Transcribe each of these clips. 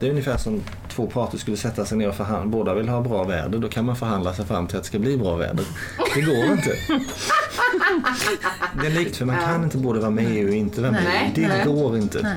Det är ungefär som två parter skulle sätta sig ner och förhandla. Båda vill ha bra väder. Då kan man förhandla sig fram till att det ska bli bra väder. Det går inte. Det är likt för man kan inte både vara med i EU och inte vara med i EU. Det går inte.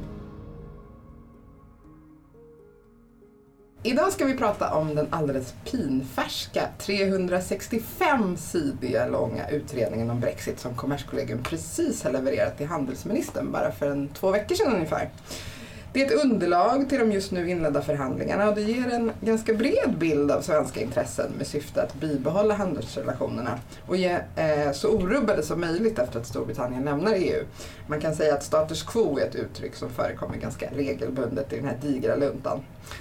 Idag ska vi prata om den alldeles pinfärska 365-sidiga långa utredningen om Brexit som Kommerskollegium precis har levererat till handelsministern bara för en två veckor sedan ungefär. Det är ett underlag till de just nu inledda förhandlingarna och det ger en ganska bred bild av svenska intressen med syfte att bibehålla handelsrelationerna och ge eh, så orubbade som möjligt efter att Storbritannien lämnar EU. Man kan säga att status quo är ett uttryck som förekommer ganska regelbundet i den här digra luntan.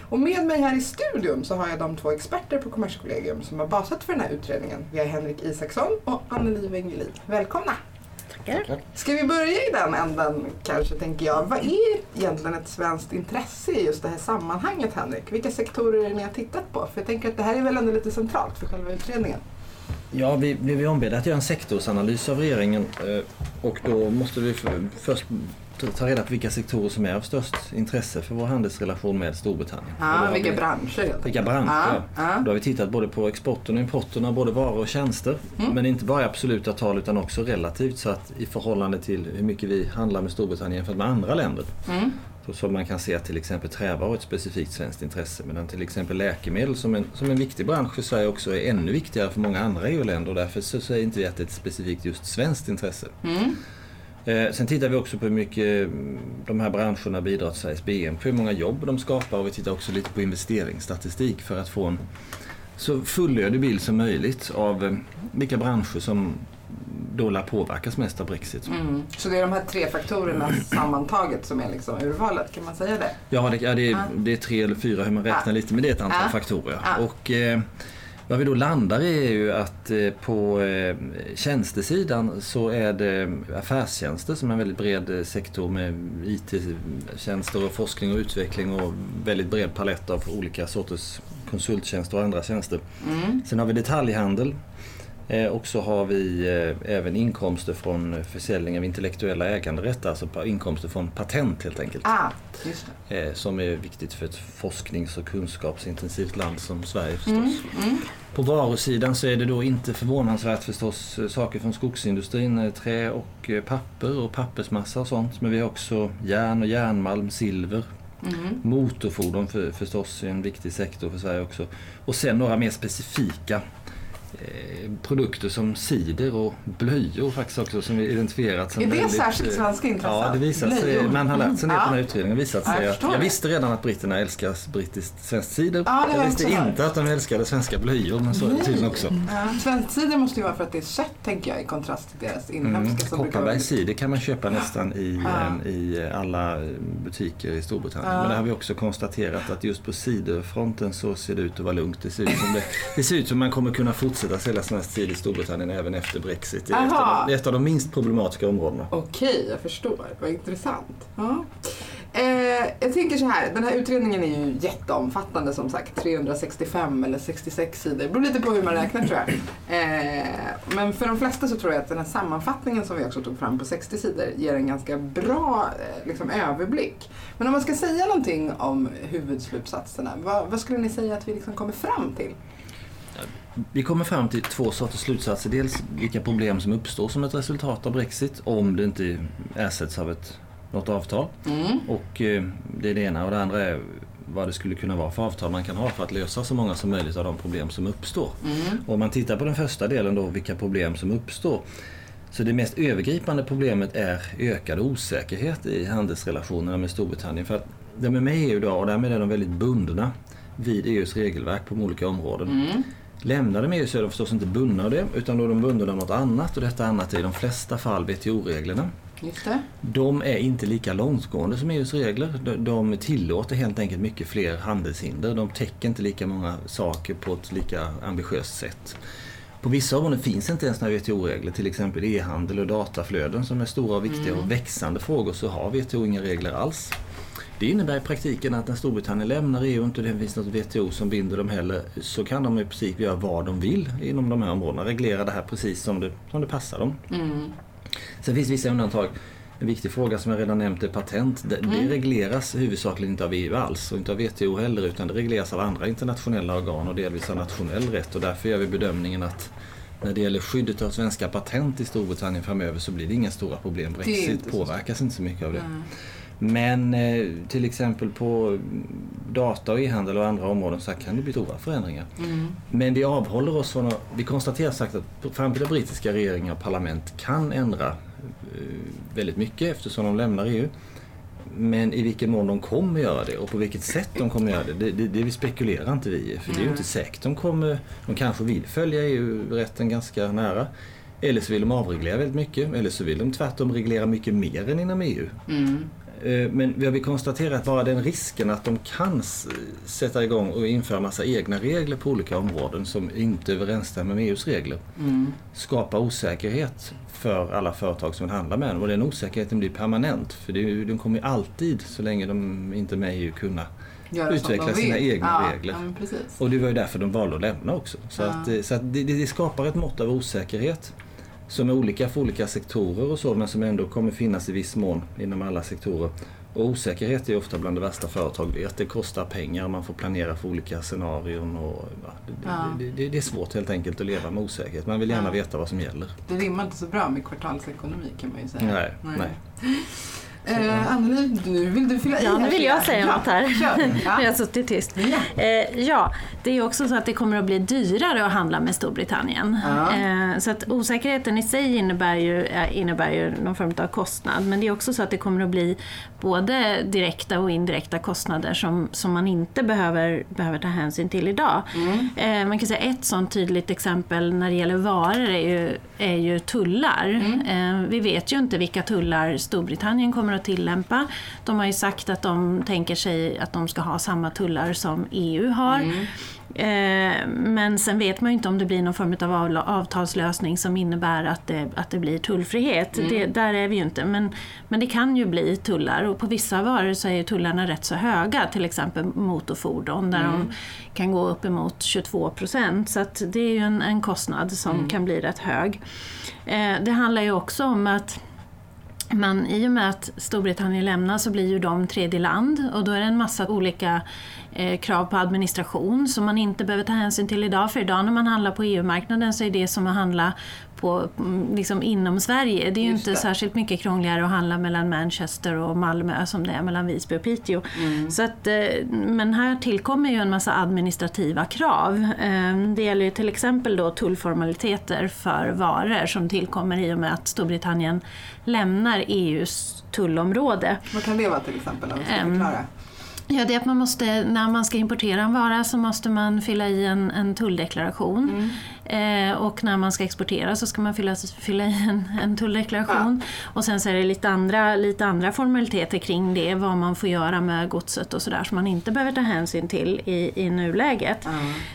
Och med mig här i studion så har jag de två experter på Kommerskollegium som har basat för den här utredningen. Vi har Henrik Isaksson och Anneli Wengelin. Välkomna! Ska vi börja i den änden kanske, tänker jag. Vad är egentligen ett svenskt intresse i just det här sammanhanget, Henrik? Vilka sektorer är det ni har tittat på? För jag tänker att det här är väl ändå lite centralt för själva utredningen. Ja, vi blev ombedda att göra en sektorsanalys av regeringen eh, och då måste vi först ta- reda på vilka sektorer som är av störst intresse för vår handelsrelation med Storbritannien. Har vilka vi- branscher. Vilka branscher? Ja, ja. Då har vi tittat både på exporten och importen av både varor och tjänster. Mm. Men inte bara i absoluta tal utan också relativt så att i förhållande till hur mycket vi handlar med Storbritannien jämfört med andra länder. Mm. Så man kan se att till exempel trävaror är ett specifikt svenskt intresse medan till exempel läkemedel som en, som en viktig bransch för Sverige också är ännu viktigare för många andra EU-länder och därför så säger inte vi att det är ett specifikt just svenskt intresse. Mm. Eh, sen tittar vi också på hur mycket mm, de här branscherna bidrar till Sveriges BNP, hur många jobb de skapar och vi tittar också lite på investeringsstatistik för att få en så fullödig bild som möjligt av eh, vilka branscher som då lär påverkas mest av Brexit. Mm. Så det är de här tre faktorerna sammantaget som är liksom urvalet, kan man säga det? Ja, det, ja, det, är, Ja. det är tre eller fyra hur man räknar Ja. lite, men det är ett antal Ja. faktorer. Och, eh, vad vi då landar i är ju att eh, på eh, tjänstesidan så är det affärstjänster som är en väldigt bred eh, sektor med IT-tjänster och forskning och utveckling och väldigt bred palett av olika sorters konsulttjänster och andra tjänster. Mm. Sen har vi detaljhandel och så har vi eh, även inkomster från försäljning av intellektuella äganderätter, alltså inkomster från patent helt enkelt. Ah, just det. Eh, som är viktigt för ett forsknings och kunskapsintensivt land som Sverige förstås. Mm. Mm. På varusidan så är det då inte förvånansvärt förstås eh, saker från skogsindustrin, eh, trä och eh, papper och pappersmassa och sånt. Men vi har också järn och järnmalm, silver, Mm. motorfordon för, förstås är en viktig sektor för Sverige också. Och sen några mer specifika eh, produkter som cider och blöjor faktiskt också som vi identifierat som Är det väldigt, särskilt eh, svenska intressen? Ja, det visar sig. Man har lärt sig det på den här utredningen. Det visat jag sig att jag det. visste redan att britterna älskar brittiskt svenskt cider. Ja, jag jag visste hört. inte att de älskade svenska blöjor, men så är det tydligen också. Ja, svensk cider måste ju vara för att det är sött, tänker jag, i kontrast till deras inhemska Mm. brukar vara Kopparbergs cider kan man köpa nästan i, Ja. eh, i alla butiker i Storbritannien. Ja. Men det har vi också konstaterat att just på ciderfronten så ser det ut att vara lugnt. Det ser ut som, det, det ser ut som man kommer kunna fortsätta sälja svensk cider i Storbritannien även efter Brexit. Det är ett av, de, ett av de minst problematiska områdena. Okej, jag förstår. Vad intressant. Ja. Eh, jag tänker så här, den här utredningen är ju jätteomfattande som sagt. 365 eller 66 sidor. Det beror lite på hur man räknar tror jag. Eh, men för de flesta så tror jag att den här sammanfattningen som vi också tog fram på 60 sidor ger en ganska bra eh, liksom, överblick. Men om man ska säga någonting om huvudslutsatserna, vad, vad skulle ni säga att vi liksom kommer fram till? Vi kommer fram till två sorters slutsatser. Dels vilka problem som uppstår som ett resultat av Brexit om det inte ersätts av ett, något avtal. Mm. Och eh, det är det ena. Och det andra är vad det skulle kunna vara för avtal man kan ha för att lösa så många som möjligt av de problem som uppstår. Mm. Och om man tittar på den första delen då, vilka problem som uppstår. Så det mest övergripande problemet är ökad osäkerhet i handelsrelationerna med Storbritannien. För att de är med i EU idag och därmed är de väldigt bundna vid EUs regelverk på olika områden. Mm. Lämnar de EU så är de förstås inte bundna av det utan då är de bundna av något annat och detta annat är i de flesta fall WTO-reglerna. De är inte lika långtgående som EUs regler. De- tillåter helt enkelt mycket fler handelshinder. De täcker inte lika många saker på ett lika ambitiöst sätt. På vissa områden finns inte ens några WTO-regler, till exempel e-handel och dataflöden som är stora och viktiga och växande frågor så har WTO inga regler alls. Det innebär i praktiken att när Storbritannien lämnar EU och inte det finns något WTO som binder dem heller så kan de i princip göra vad de vill inom de här områdena. Reglera det här precis som det, som det passar dem. Mm. Sen finns vissa undantag. En viktig fråga som jag redan nämnt är patent. Det, det regleras huvudsakligen inte av EU alls och inte av WTO heller utan det regleras av andra internationella organ och delvis av nationell rätt och därför gör vi bedömningen att när det gäller skyddet av svenska patent i Storbritannien framöver så blir det inga stora problem. Inte Brexit påverkas inte så mycket av det. Mm. Men eh, till exempel på data och e-handel och andra områden så kan det bli stora förändringar. Mm. Men vi avhåller oss från att, vi konstaterar sagt att framtida brittiska regeringar och parlament kan ändra eh, väldigt mycket eftersom de lämnar EU. Men i vilken mån de kommer göra det och på vilket sätt de kommer göra det, det, det, det vi spekulerar inte vi i. För det är ju inte säkert de kommer, de kanske vill följa EU-rätten ganska nära. Eller så vill de avreglera väldigt mycket, eller så vill de tvärtom reglera mycket mer än inom EU. Mm. Eh, Men vi har konstaterat bara den risken att de kan sätta igång och införa massa egna regler på olika områden som inte överensstämmer med EUs regler Mm. skapar osäkerhet för alla företag som vill handla med dem och den osäkerheten blir permanent för det de kommer ju alltid, så länge de inte är med i EU, kunna Utveckla sina egna ja, regler. Ja, och det var ju därför de valde att lämna också. Så, Ja. att, eh, så att det det skapar ett mått av osäkerhet som är olika för olika sektorer och så men som ändå kommer finnas i viss mån inom alla sektorer. Och osäkerhet är ofta bland det värsta företag vet. Det kostar pengar, man får planera för olika scenarion och ja, det, Ja. det, det, det är svårt helt enkelt att leva med osäkerhet. Man vill gärna Ja. veta vad som gäller. Det rimmar inte så bra med kvartalsekonomi kan man ju säga. Nej, nej. Eh, Anneli, nu vill du fylla i Ja, nu vill jag säga ja, något här. Kör. Jag har Ja. suttit tyst. Ja. Eh, ja, det är också så att det kommer att bli dyrare att handla med Storbritannien. Ja. Eh, så att osäkerheten i sig innebär ju, eh, innebär ju någon form av kostnad. Men det är också så att det kommer att bli både direkta och indirekta kostnader som, som man inte behöver, behöver ta hänsyn till idag. Mm. Eh, man kan säga ett sånt tydligt exempel när det gäller varor är ju, är ju tullar. Mm. Eh, vi vet ju inte vilka tullar Storbritannien kommer att tillämpa. De har ju sagt att de tänker sig att de ska ha samma tullar som EU har. Mm. Eh, men sen vet man ju inte om det blir någon form av avtalslösning som innebär att det, att det blir tullfrihet. Det, där är vi ju inte. Men, men det kan ju bli tullar och på vissa varor så är ju tullarna rätt så höga. Till exempel motorfordon där de kan gå uppemot 22 procent. Så det är ju en, en kostnad som kan bli rätt hög. Eh, det handlar ju också om att men i och med att Storbritannien lämnar så blir ju de tredje land och då är det en massa olika krav på administration som man inte behöver ta hänsyn till idag. För idag när man handlar på EU-marknaden så är det som att handla på, mm, liksom inom Sverige. Det är ju Just inte det. särskilt mycket krångligare att handla mellan Manchester och Malmö som det är mellan Visby och Piteå. Så att, eh, men här tillkommer ju en massa administrativa krav. Eh, Det gäller ju till exempel då tullformaliteter för varor som tillkommer i och med att Storbritannien lämnar EUs tullområde. Vad kan det vara till exempel? Om vi ska Ehm, förklara. Ja, det är att man måste, när man ska importera en vara så måste man fylla i en, en tulldeklaration. Mm. Eh, och när man ska exportera så ska man fylla, fylla i en, en tulldeklaration. Och sen så är det lite andra, lite andra formaliteter kring det, vad man får göra med godset och sådär som man inte behöver ta hänsyn till i, i nuläget.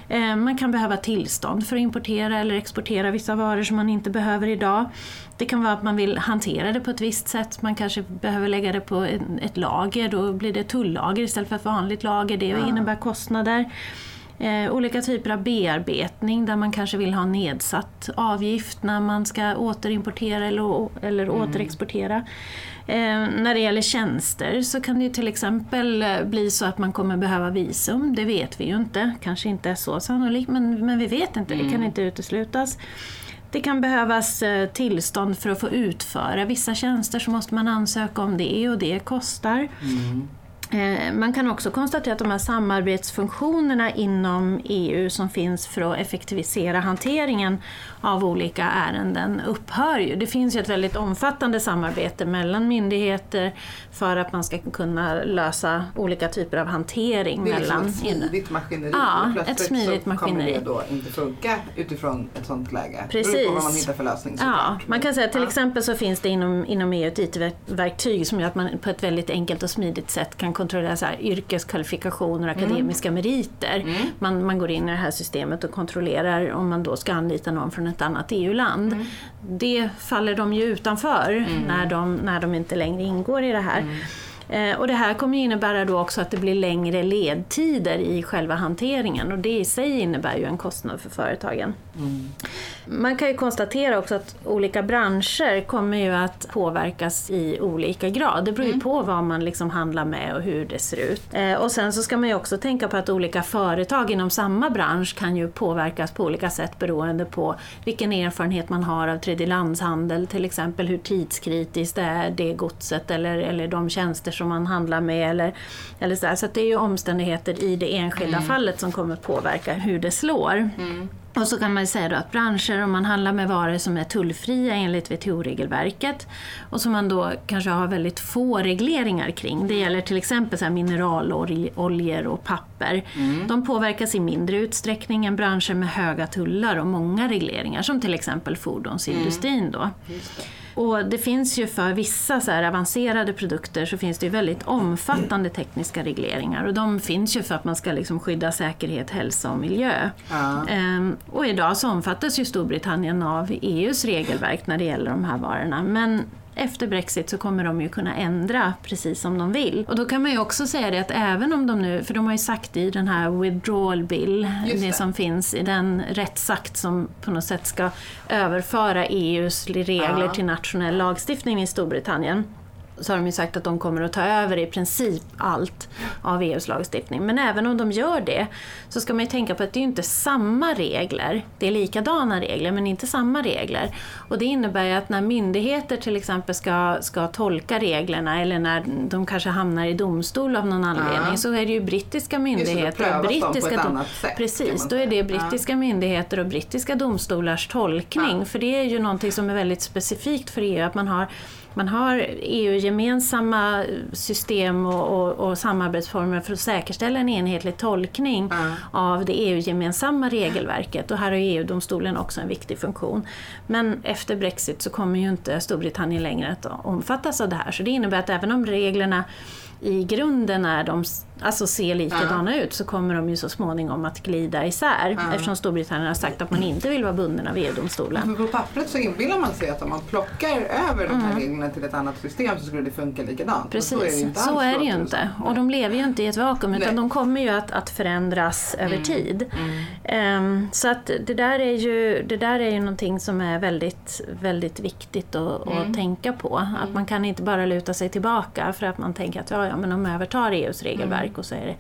Ja. Eh, Man kan behöva tillstånd för att importera eller exportera vissa varor som man inte behöver idag. Det kan vara att man vill hantera det på ett visst sätt. Man kanske behöver lägga det på ett lager. Då blir det tullager istället för ett vanligt lager. Det Ja. innebär kostnader. Eh, olika typer av bearbetning där man kanske vill ha nedsatt avgift när man ska återimportera eller, eller återexportera. Eh, när det gäller tjänster så kan det ju till exempel eh, bli så att man kommer behöva visum. Det vet vi ju inte. Kanske inte är så sannolikt men, men vi vet inte. Det kan inte uteslutas. Det kan behövas eh, tillstånd för att få utföra vissa tjänster så måste man ansöka om det och det kostar. Mm. Eh, man kan också konstatera att de här samarbetsfunktionerna inom EU som finns för att effektivisera hanteringen av olika ärenden upphör ju. Det finns ju ett väldigt omfattande samarbete mellan myndigheter för att man ska kunna lösa olika typer av hantering. Det är liksom mellan ett smidigt maskineri. Ja, Plötsligt ett smidigt så maskineri. kommer det då inte funka utifrån ett sånt läge. Precis. Det beror på vad man hittar för lösning Ja, man kan säga till Ja. exempel så finns det inom, inom EU ett IT-verktyg som gör att man på ett väldigt enkelt och smidigt sätt kan kontrollera så här, yrkeskvalifikationer och akademiska meriter. Man, man går in i det här systemet och kontrollerar om man då ska anlita någon från ett annat EU-land. Det faller de ju utanför när, de, när de inte längre ingår i det här. Eh, Och det här kommer innebära då också att det blir längre ledtider i själva hanteringen och det i sig innebär ju en kostnad för företagen. Man kan ju konstatera också att olika branscher kommer ju att påverkas i olika grad. Det beror ju på vad man liksom handlar med och hur det ser ut. Eh, och sen så ska man ju också tänka på att olika företag inom samma bransch kan ju påverkas på olika sätt beroende på vilken erfarenhet man har av tredjelandshandel, till exempel hur tidskritiskt det är det godset eller, eller de tjänster som man handlar med. Eller, eller så här. så det är ju omständigheter i det enskilda fallet som kommer påverka hur det slår. Och så kan man säga att branscher, om man handlar med varor som är tullfria enligt WTO-regelverket och som man då kanske har väldigt få regleringar kring. Det gäller till exempel så mineraloljor och papper. De påverkas i mindre utsträckning än branscher med höga tullar och många regleringar som till exempel fordonsindustrin. Då. Och det finns ju för vissa så avancerade produkter så finns det väldigt omfattande tekniska regleringar och de finns ju för att man ska liksom skydda säkerhet, hälsa och miljö. Ja. Ehm, och idag så omfattas ju Storbritannien av EUs regelverk när det gäller de här varorna. Men efter Brexit så kommer de ju kunna ändra precis som de vill. Och då kan man ju också säga det att även om de nu, för de har ju sagt i den här withdrawal bill, det det. som finns i den rättsakt som på något sätt ska överföra EUs regler Ja. till nationell lagstiftning i Storbritannien så har de ju sagt att de kommer att ta över i princip allt av EUs lagstiftning. Men även om de gör det så ska man ju tänka på att det är inte samma regler. Det är likadana regler men inte samma regler. Och det innebär ju att när myndigheter till exempel ska, ska tolka reglerna eller när de kanske hamnar i domstol av någon anledning så är det ju brittiska myndigheter prövas de på ett brittiska dom- sätt, Precis, då är det brittiska myndigheter och brittiska domstolars tolkning. Ja. För det är ju någonting som är väldigt specifikt för EU, att man har man har EU-gemensamma system och, och, och samarbetsformer för att säkerställa en enhetlig tolkning Ja. av det EU-gemensamma regelverket och här har EU-domstolen också en viktig funktion. Men efter Brexit så kommer ju inte Storbritannien längre att omfattas av det här så det innebär att även om reglerna i grunden är de, alltså ser likadana ut så kommer de ju så småningom att glida isär eftersom Storbritannien har sagt att man inte vill vara bunden av EU-domstolen. För på pappret så inbillar man sig att om man plockar över de här reglerna till ett annat system så skulle det funka likadant. Men så är det ju Precis, inte så är det ju inte. Och de lever ju inte i ett vakuum utan Nej. Mm. de kommer ju att, att förändras över tid. Ehm, så att det där, är ju, det där är ju någonting som är väldigt, väldigt viktigt att, Mm. att tänka på. Att man kan inte bara luta sig tillbaka för att man tänker att ja, ja, men de övertar EUs regelverk Mm. och så är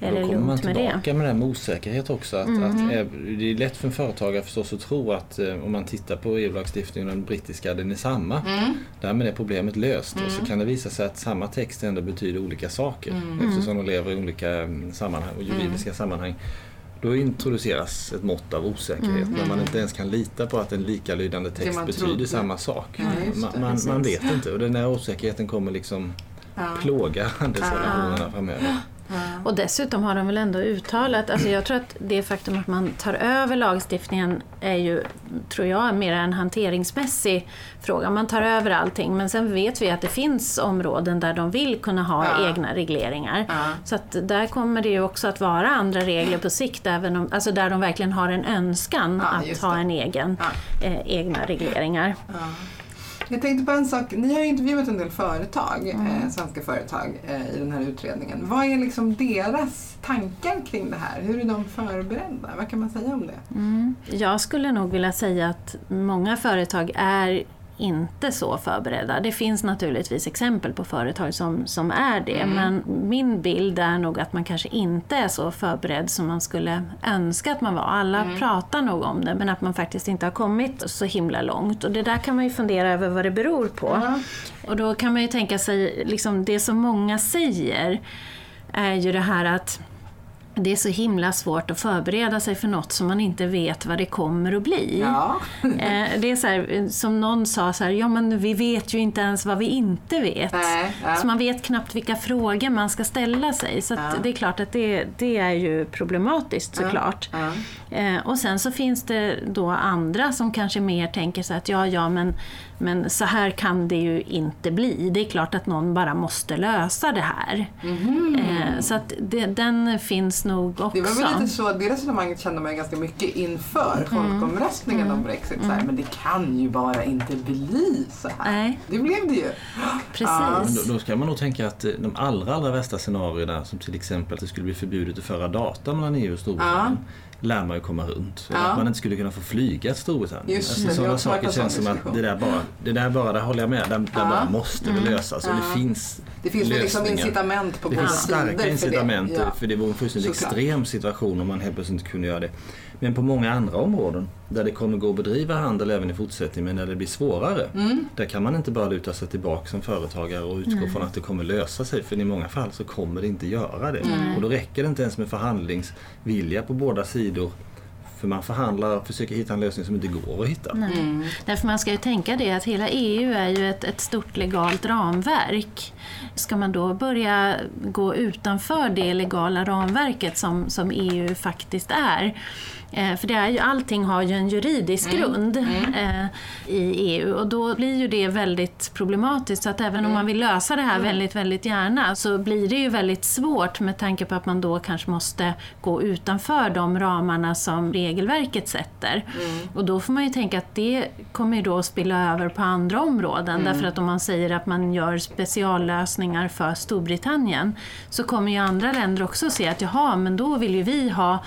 det, är det Då kommer man lugnt med det. tillbaka med det här med osäkerhet också. Att, att, eh, det är lätt för en företagare förstås att tro att eh, om man tittar på EU-lagstiftningen och den brittiska, den är samma. Därmed är problemet löst. Och så kan det visa sig att samma text ändå betyder olika saker eftersom de lever i olika mm, sammanhang och juridiska sammanhang. Då introduceras ett mått av osäkerhet när man inte ens kan lita på att en likalydande text man betyder trodde. samma sak. Ja, man, man, man vet inte och den här osäkerheten kommer liksom Ja. plåga handelsrelationerna framöver. Och dessutom har de väl ändå uttalat, alltså jag tror att det faktum att man tar över lagstiftningen är ju, tror jag, mer en hanteringsmässig fråga. Man tar över allting men sen vet vi att det finns områden där de vill kunna ha Ja. egna regleringar. Ja. Så att där kommer det ju också att vara andra regler på sikt, även om, alltså där de verkligen har en önskan Ja, att ha en egen, eh, egna regleringar. Jag tänkte på en sak, ni har ju intervjuat en del företag, Mm. eh, svenska företag eh, i den här utredningen. Vad är liksom deras tankar kring det här? Hur är de förberedda? Vad kan man säga om det? Jag skulle nog vilja säga att många företag är inte så förberedda. Det finns naturligtvis exempel på företag som, som är det, mm. men min bild är nog att man kanske inte är så förberedd som man skulle önska att man var. Alla mm. pratar nog om det, men att man faktiskt inte har kommit så himla långt. Och det där kan man ju fundera över vad det beror på. Mm. Och då kan man ju tänka sig, liksom, det som många säger är ju det här att det är så himla svårt att förbereda sig för något som man inte vet vad det kommer att bli. Ja. Eh, det är så här, som någon sa, så här, ja men vi vet ju inte ens vad vi inte vet. Nej, ja. Så man vet knappt vilka frågor man ska ställa sig. Så ja. det är klart att det, det är ju problematiskt såklart. Eh, och sen så finns det då andra som kanske mer tänker så att ja, ja men men så här kan det ju inte bli. Det är klart att någon bara måste lösa det här. Mm. så att det, den finns nog också. Det var väl lite så, det resonemanget kände man ganska mycket inför mm. folkomröstningen mm. om Brexit. Så här, men det kan ju bara inte bli så här. Nej. Det blev det ju. Precis. Då, då, ska man nog tänka att eh, de allra, allra värsta scenarierna som till exempel att det skulle bli förbjudet att föra data mellan EU och Storbritannien. Ja lär man ju komma runt. Ja. Att man inte skulle kunna få flyga till Storbritannien. Just alltså, sådana saker känns som att det där bara, det där bara, där håller jag med, det ja. bara måste mm. lösas. Och det finns Det finns liksom incitament på båda sidor. Det finns starka incitament för det. För det vore en fullständigt extrem situation om man helt plötsligt inte kunde göra det. Men på många andra områden där det kommer gå att bedriva handel även i fortsättningen men där det blir svårare. Mm. Där kan man inte bara luta sig tillbaka som företagare och utgå mm. från att det kommer lösa sig. För i många fall så kommer det inte göra det. Mm. Och då räcker det inte ens med förhandlingsvilja på båda sidor för man förhandlar och försöker hitta en lösning som inte går att hitta. Mm. Därför man ska ju tänka det att hela EU är ju ett, ett stort legalt ramverk. Ska man då börja gå utanför det legala ramverket som, som EU faktiskt är för det är ju, allting har ju en juridisk mm. grund mm. Eh, i EU och då blir ju det väldigt problematiskt. Så att även mm. om man vill lösa det här mm. väldigt, väldigt gärna så blir det ju väldigt svårt med tanke på att man då kanske måste gå utanför de ramarna som regelverket sätter. Mm. Och då får man ju tänka att det kommer ju då att spilla över på andra områden. Därför att om man säger att man gör speciallösningar för Storbritannien så kommer ju andra länder också se att jaha, men då vill ju vi ha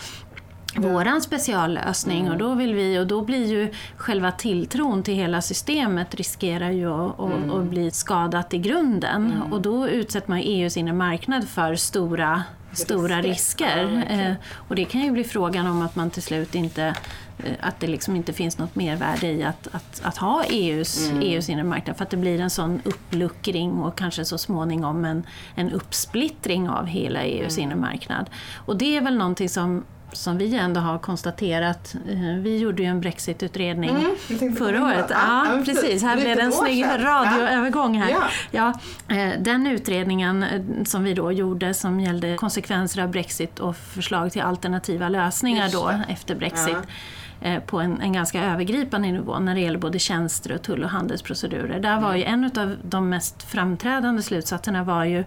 våran speciallösning mm. och då vill vi och då blir ju själva tilltron till hela systemet riskerar ju att, mm. att bli skadat i grunden mm. och då utsätter man EUs inre marknad för stora stora risker. Ja, eh, och det kan ju bli frågan om att man till slut inte eh, att det liksom inte finns något mervärde i att, att, att ha EUs, mm. EUs inre marknad för att det blir en sån uppluckring och kanske så småningom en, en uppsplittring av hela EUs mm. inre marknad. Och det är väl någonting som som vi ändå har konstaterat. Eh, vi gjorde ju en Brexit-utredning mm, förra året. Ja, ja, precis. Här blev det en snygg radioövergång här. Ja. ja. Eh, den utredningen eh, som vi då gjorde som gällde konsekvenser av Brexit och förslag till alternativa lösningar då efter Brexit. Ja på en, en, ganska övergripande nivå när det gäller både tjänster och tull och handelsprocedurer. Där var ju en av de mest framträdande slutsatserna var ju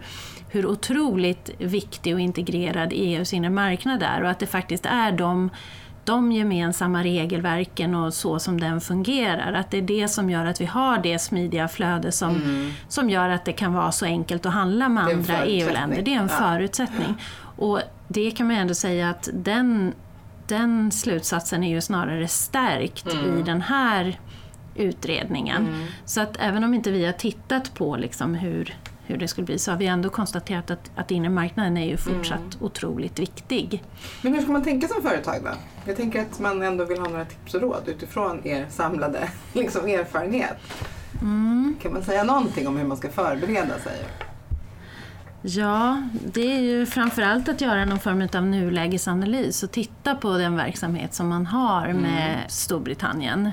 hur otroligt viktig och integrerad EUs inre marknad är och att det faktiskt är de de gemensamma regelverken och så som den fungerar. Att det är det som gör att vi har det smidiga flöde som, mm. som gör att det kan vara så enkelt att handla med andra EU-länder. Det är en förutsättning. Och det kan man ändå säga att den, den slutsatsen är ju snarare stärkt mm. i den här utredningen. Mm. Så att även om inte vi har tittat på liksom hur hur det skulle bli så har vi ändå konstaterat att, att inre marknaden är ju fortsatt mm. otroligt viktig. Men hur ska man tänka som företag då? Jag tänker att man ändå vill ha några tips och råd utifrån er samlade liksom, erfarenhet. Mm. Kan man säga någonting om hur man ska förbereda sig? Ja, det är ju framförallt att göra någon form av nulägesanalys och titta på den verksamhet som man har med mm. Storbritannien.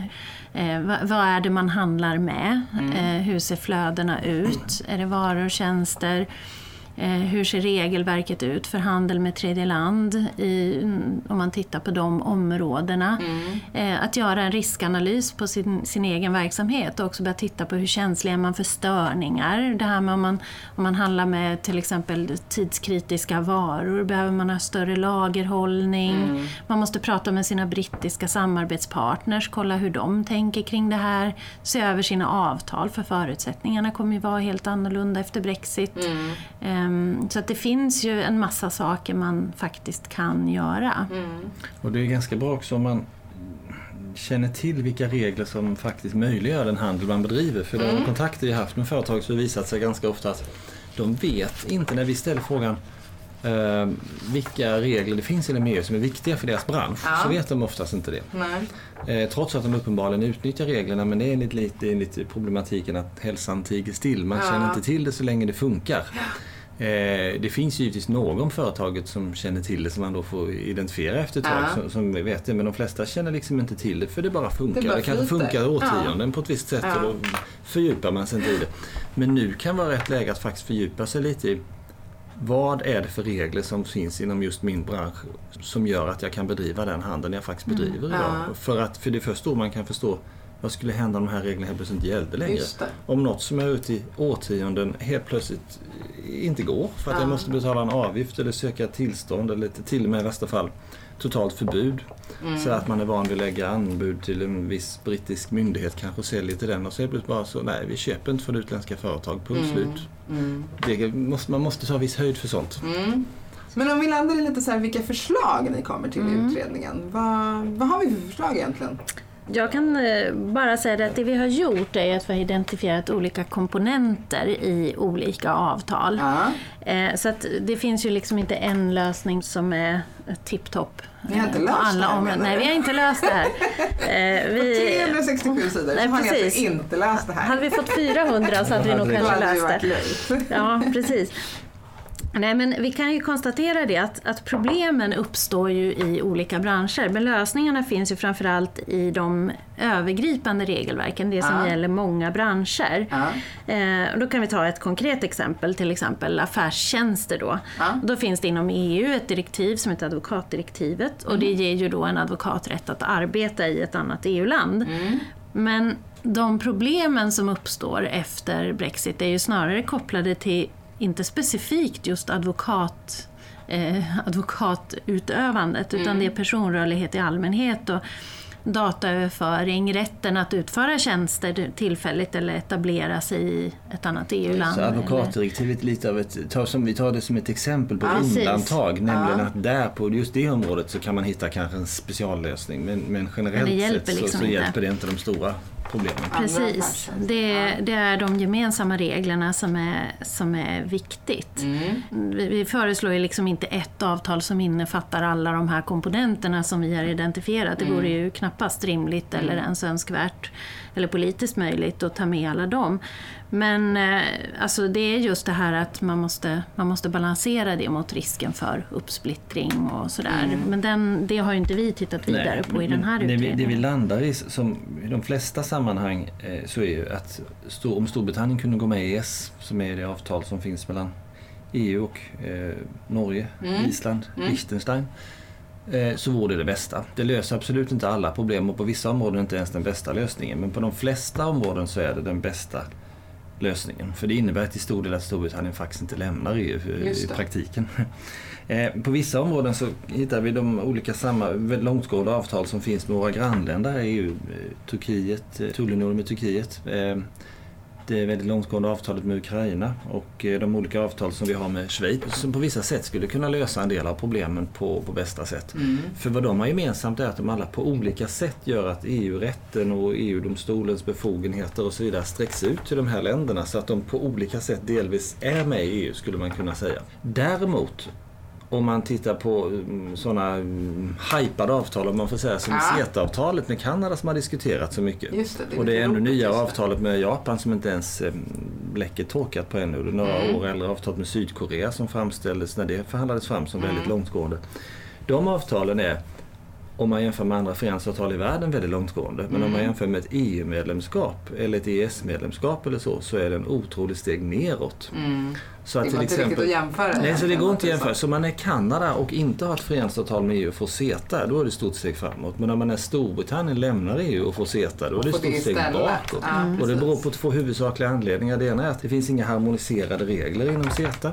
Eh, vad, vad, är det man handlar med? Mm. Eh, hur ser flödena ut? Är det varor och tjänster? Eh, hur ser regelverket ut för handel med tredje land i, om man tittar på de områdena? Mm. Eh, att göra en riskanalys på sin, sin egen verksamhet och också börja titta på hur känslig är man för störningar? Det här med om man, om man handlar med till exempel tidskritiska varor, behöver man ha större lagerhållning? Mm. Man måste prata med sina brittiska samarbetspartners, kolla hur de tänker kring det här, se över sina avtal för förutsättningarna kommer ju vara helt annorlunda efter Brexit. Mm. Eh, Ehm, så att det finns ju en massa saker man faktiskt kan göra. Mm. Och det är ganska bra också om man känner till vilka regler som faktiskt möjliggör den handel man bedriver. För mm. de kontakter jag haft med företag så har visat sig ganska ofta att de vet inte när vi ställer frågan eh, vilka regler det finns inom EU som är viktiga för deras bransch. Ja. Så vet de oftast inte det. Eh, trots att de uppenbarligen utnyttjar reglerna men det är enligt, lite, enligt problematiken att hälsan tiger still. Man ja. känner inte till det så länge det funkar. Ja. Eh, det finns givetvis någon företaget som känner till det som man då får identifiera efter ett tag som, som, vet det. Men de flesta känner liksom inte till det för det bara funkar. Det, bara det kanske funkar årtionden ja. på ett visst sätt ja. och då fördjupar man sig inte i det. Men nu kan vara rätt läge att faktiskt fördjupa sig lite i vad är det för regler som finns inom just min bransch som gör att jag kan bedriva den handeln jag faktiskt mm. bedriver mm. idag? Ja. För, att, för det är först då man kan förstå vad skulle hända om de här reglerna helt plötsligt inte gällde längre? Om något som är ute i årtionden helt plötsligt inte går för att ja. jag måste betala en avgift eller söka tillstånd eller till och med i värsta fall totalt förbud. Mm. Så att man är van vid att lägga anbud till en viss brittisk myndighet kanske och säljer till den och så är det bara så, nej vi köper inte från utländska företag, punkt mm. slut. Mm. Måste, man måste ta viss höjd för sånt. Mm. Men om vi landar i lite så här, vilka förslag ni kommer till i mm. utredningen. Vad, vad har vi för förslag egentligen? Jag kan eh, bara säga att det vi har gjort är att vi har identifierat olika komponenter i olika avtal. Eh, så att det finns ju liksom inte en lösning som är tipptopp. Ni har inte löst alla det här, Nej, vi har inte löst det här. Vi... På 367 sidor nej, så har ni alltså inte löst det här. Hade vi fått 400 så hade vi nog kanske löst det. Ja, precis. Nej, men vi kan ju konstatera det att, att, problemen uppstår ju i olika branscher. Men lösningarna finns ju framförallt i de övergripande regelverken, det som ja. gäller många branscher. Ja. Eh, då kan vi ta ett konkret exempel, till exempel affärstjänster. Då. Ja. då finns det inom EU ett direktiv som heter advokatdirektivet och mm. det ger ju då en advokat rätt att arbeta i ett annat EU-land. Mm. Men de problemen som uppstår efter Brexit är ju snarare kopplade till inte specifikt just advokat, eh, advokatutövandet utan mm. det är personrörlighet i allmänhet och dataöverföring, rätten att utföra tjänster tillfälligt eller etablera sig i ett annat EU-land. Så advokatdirektivet lite av ett, ta som vi tar det som ett exempel på ja, undantag, precis. nämligen ja. att där på just det området så kan man hitta kanske en speciallösning men, men generellt men sett liksom så, så hjälper det inte de stora problemen. Precis, det, det, är de gemensamma reglerna som är, som är viktigt. Mm. Vi, vi föreslår ju liksom inte ett avtal som innefattar alla de här komponenterna som vi har identifierat. Det vore mm. ju knappast rimligt eller mm. ens önskvärt eller politiskt möjligt att ta med alla dem. Men eh, alltså det är just det här att man måste, man måste balansera det mot risken för uppsplittring och sådär. Mm. Men den, det har ju inte vi tittat vidare Nej, på i den här utredningen. Det vi, det vi landar i, som i de flesta sammanhang, eh, så är ju att om Storbritannien kunde gå med i ES, som är det avtal som finns mellan EU och eh, Norge, mm. Island, mm. Liechtenstein Eh, så vore det det bästa. Det löser absolut inte alla problem och på vissa områden inte ens den bästa lösningen. Men på de flesta områden så är det den bästa lösningen. För det innebär till stor del att Storbritannien faktiskt inte lämnar EU i praktiken. Eh, på vissa områden så hittar vi de olika samma långtgående avtal som finns med våra grannländer EU. Eh, Turkiet, tullunionen med Turkiet det väldigt långtgående avtalet med Ukraina och eh, de olika avtal som vi har med Schweiz som på vissa sätt skulle kunna lösa en del av problemen på, på bästa sätt. Mm. För vad de har gemensamt är att de alla på olika sätt gör att EU-rätten och EU-domstolens befogenheter och så vidare sträcks ut till de här länderna så att de på olika sätt delvis är med i EU skulle man kunna säga. Däremot om man tittar på mm, sådana mm, hypade avtal, om man får säga, som ja. CETA-avtalet med Kanada som har diskuterats så mycket. Det, det och det är ännu nyare avtalet med Japan som inte ens mm, bläcket torkat på ännu. Det är några mm. år äldre avtalet med Sydkorea som framställdes när det förhandlades fram som väldigt mm. långtgående. De avtalen är om man jämför med andra frihandelsavtal i världen väldigt långtgående. Men mm. om man jämför med ett EU-medlemskap eller ett EES-medlemskap eller så, så är det en otroligt steg neråt. Mm. Så att det går inte riktigt att jämföra. Nej, så det går inte att jämföra. Så om man är Kanada och inte har ett frihandelsavtal med EU och får CETA, då är det ett stort steg framåt. Men om man är Storbritannien, lämnar EU och får CETA, då är det ett stort steg bakåt. Ja, och det beror på två huvudsakliga anledningar. Det ena är att det finns inga harmoniserade regler inom CETA.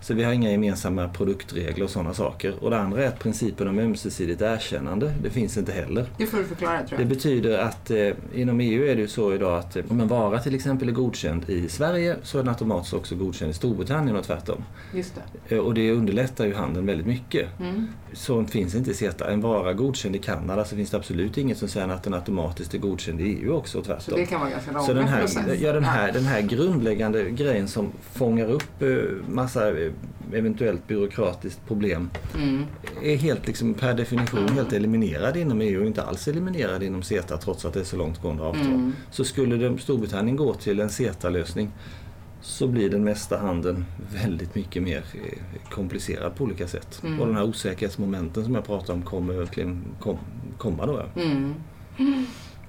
Så vi har inga gemensamma produktregler och sådana saker. Och det andra är att principen om ömsesidigt erkännande, det finns inte heller. Det får du förklara tror jag. Det betyder att eh, inom EU är det ju så idag att eh, om en vara till exempel är godkänd i Sverige så är den automatiskt också godkänd i Storbritannien Storbritannien och tvärtom. Just det. Eh, Och det underlättar ju handeln väldigt mycket. Mm. Sånt finns inte i CETA. En vara godkänd i Kanada så finns det absolut inget som säger att den automatiskt är godkänd i EU också och Så tvärtom. det kan vara ganska Så den här, process. ja, den, här, den här grundläggande grejen som fångar upp eh, massa eh, eventuellt byråkratiskt problem Mm. är helt liksom per definition helt eliminerad inom EU och inte alls eliminerad inom CETA trots att det är så långtgående avtal. Mm. Så skulle Storbritannien gå till en CETA-lösning så blir den mesta handeln väldigt mycket mer eh, komplicerad på olika sätt. Mm. Och den här osäkerhetsmomenten som jag pratade om kommer verkligen kom, komma då. Ja. Mm.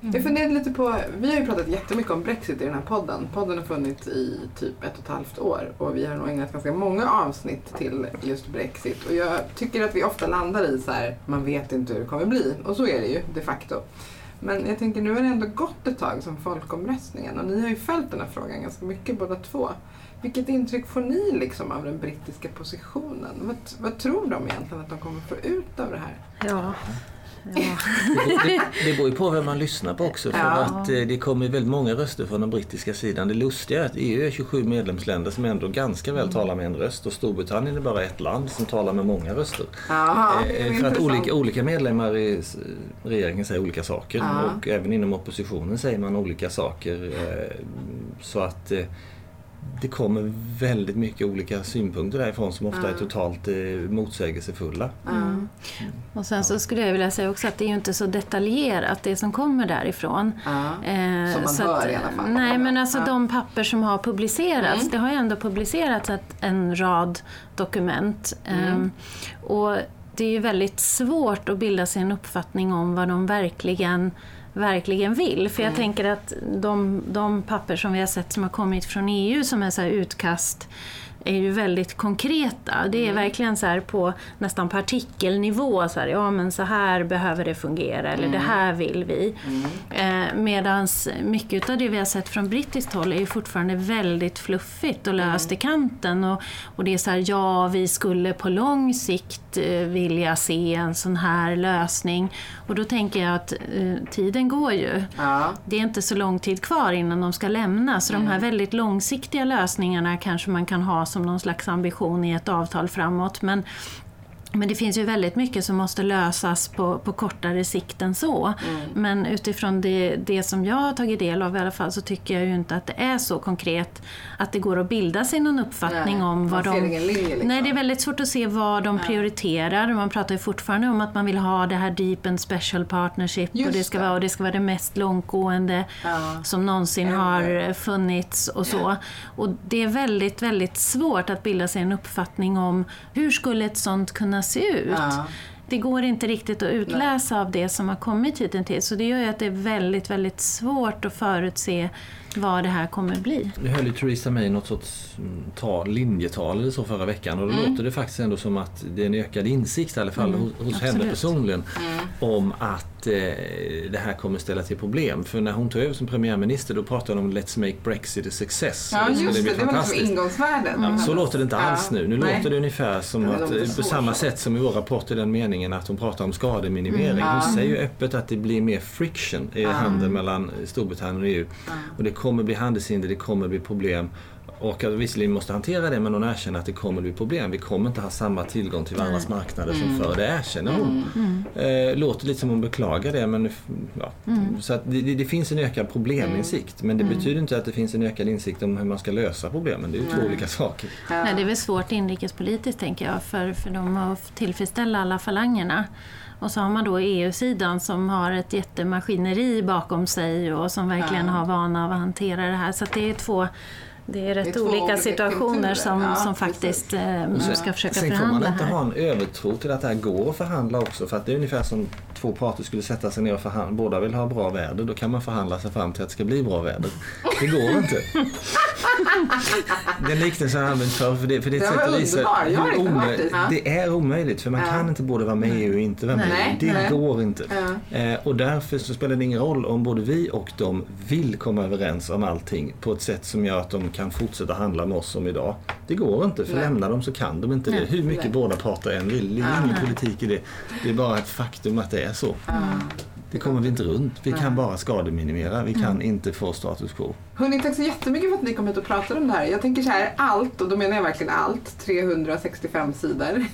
Jag funderade lite på, vi har ju pratat jättemycket om Brexit i den här podden. Podden har funnits i typ ett och ett halvt år och vi har nog ägnat ganska många avsnitt till just Brexit. Och jag tycker att vi ofta landar i så här, man vet inte hur det kommer bli. Och så är det ju de facto. Men jag tänker nu har det ändå gått ett tag som folkomröstningen och ni har ju följt den här frågan ganska mycket båda två. Vilket intryck får ni liksom av den brittiska positionen? Vad, vad tror de egentligen att de kommer få ut av det här? Ja ja. Det, det, det beror ju på vem man lyssnar på också. För Ja. att eh, det kommer väldigt många röster från den brittiska sidan. Det lustiga är att EU är 27 medlemsländer som ändå ganska väl talar med en röst och Storbritannien är bara ett land som talar med många röster. Det är Eh, För att olika, olika medlemmar i regeringen säger olika saker Ja. och även inom oppositionen säger man olika saker. eh, Så att eh, det kommer väldigt mycket olika synpunkter därifrån som ofta är Ja. totalt eh, motsägelsefulla. Ja. Och sen så skulle jag vilja säga också att det är ju inte så detaljerat det som kommer därifrån. Ja. Eh, Som man så hör att, i alla fall. Nej, men alltså de papper som har publicerats, Mm. det har ju ändå publicerats ett, en rad dokument. Mm. Ehm, och det är ju väldigt svårt att bilda sig en uppfattning om vad de verkligen verkligen vill. För jag Mm. tänker att de, de papper som vi har sett som har kommit från EU som är så här utkast är ju väldigt konkreta. Det Mm. är verkligen så här på nästan partikelnivå. Så här, ja men så här behöver det fungera eller det här vill vi. Eh, Medan mycket av det vi har sett från brittiskt håll är ju fortfarande väldigt fluffigt och löst i kanten. Och, och det är så här, ja vi skulle på lång sikt eh, vilja se en sån här lösning. Och då tänker jag att eh, tiden går ju. Ja. Det är inte så lång tid kvar innan de ska lämna, så de här väldigt långsiktiga lösningarna kanske man kan ha som någon slags ambition i ett avtal framåt. Men, men det finns ju väldigt mycket som måste lösas på, på kortare sikt än så. Men utifrån det, det som jag har tagit del av i alla fall så tycker jag ju inte att det är så konkret att det går att bilda sig någon uppfattning Nej, om vad de... linje, liksom. Nej, det är väldigt svårt att se vad de prioriterar. Man pratar ju fortfarande om att man vill ha det här deep and special partnership och det, ska det. vara, och det ska vara det mest långtgående Ja. som någonsin Ever. har funnits och så. Och det är väldigt, väldigt svårt att bilda sig en uppfattning om hur skulle ett sånt kunna se ut. Ja. Det går inte riktigt att utläsa av det som har kommit hittills. Så det gör ju att det är väldigt, väldigt svårt att förutse vad det här kommer bli. Nu höll ju Theresa May något sorts mm, tal, linjetal eller så förra veckan och då Mm. låter det faktiskt ändå som att det är en ökad insikt i alla fall hos, hos henne personligen Mm. om att eh, det här kommer ställa till problem. För när hon tog över som premiärminister då pratade hon om Let's make Brexit a success. Ja, Det just bli det. Det var liksom ingångsvärden. Ja, så låter det inte alls nu. Nu Nej. låter det ungefär som det att, eh, på samma så. sätt som i vår rapport i den meningen att hon pratar om skademinimering. Ja. Hon säger ju öppet att det blir mer friction i handeln mellan Storbritannien och EU. Och det kommer bli handelshinder, det kommer bli problem. Och att vi visserligen måste hantera det men hon erkänner att det kommer bli problem. Vi kommer inte ha samma tillgång till varandras marknader som förr. Det erkänner hon. Eh, låter lite som hon beklagar det men ja. Så att det, det, det finns en ökad probleminsikt men det betyder inte att det finns en ökad insikt om hur man ska lösa problemen. Det är ju två olika saker. Nej, det är väl svårt inrikespolitiskt tänker jag för, för dem att tillfredsställa alla falangerna. Och så har man då EU-sidan som har ett jättemaskineri bakom sig och som verkligen Ja. har vana av att hantera det här. Så det är två det är rätt två olika, olika situationer kulturer. som, Ja, som faktiskt eh, ska försöka Sen får man förhandla inte här. ha en övertro till att det här går att förhandla också. För att det är ungefär som två parter skulle sätta sig ner och förhandla. Båda vill ha bra väder. Då kan man förhandla sig fram till att det ska bli bra väder. Det går inte. Den liknelsen har jag använt förr. För det, för det är ett sätt att visa omöj- det. Ja. Det är omöjligt. För man Ja. kan inte både vara med i EU och inte vara med Nej. Det nej. går inte. Ja. Eh, och därför så spelar det ingen roll om både vi och de vill komma överens om allting på ett sätt som gör att de kan fortsätta handla med oss som idag. Det går inte, för Nej. lämnar de så kan de inte det. Nej. Hur mycket Nej. båda parter än vill. Det är ingen politik i det. Det är bara ett faktum att det är så. Det kommer vi inte runt. Vi Nej. kan bara skademinimera. Vi kan inte få status quo. Hörni, tack så jättemycket för att ni kom hit och pratade om det här. Jag tänker så här, allt, och då menar jag verkligen allt, 365 sidor,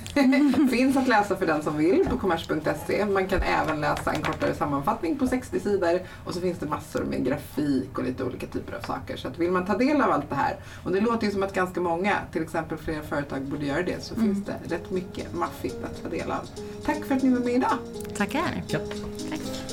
finns att läsa för den som vill på kommers.se. Man kan även läsa en kortare sammanfattning på 60 sidor och så finns det massor med grafik och lite olika typer av saker. Så att vill man ta del av allt det här, och det låter ju som att ganska många, till exempel flera företag, borde göra det, så finns det rätt mycket maffigt att ta del av. Tack för att ni var med idag. Tackar. Ja. Tack.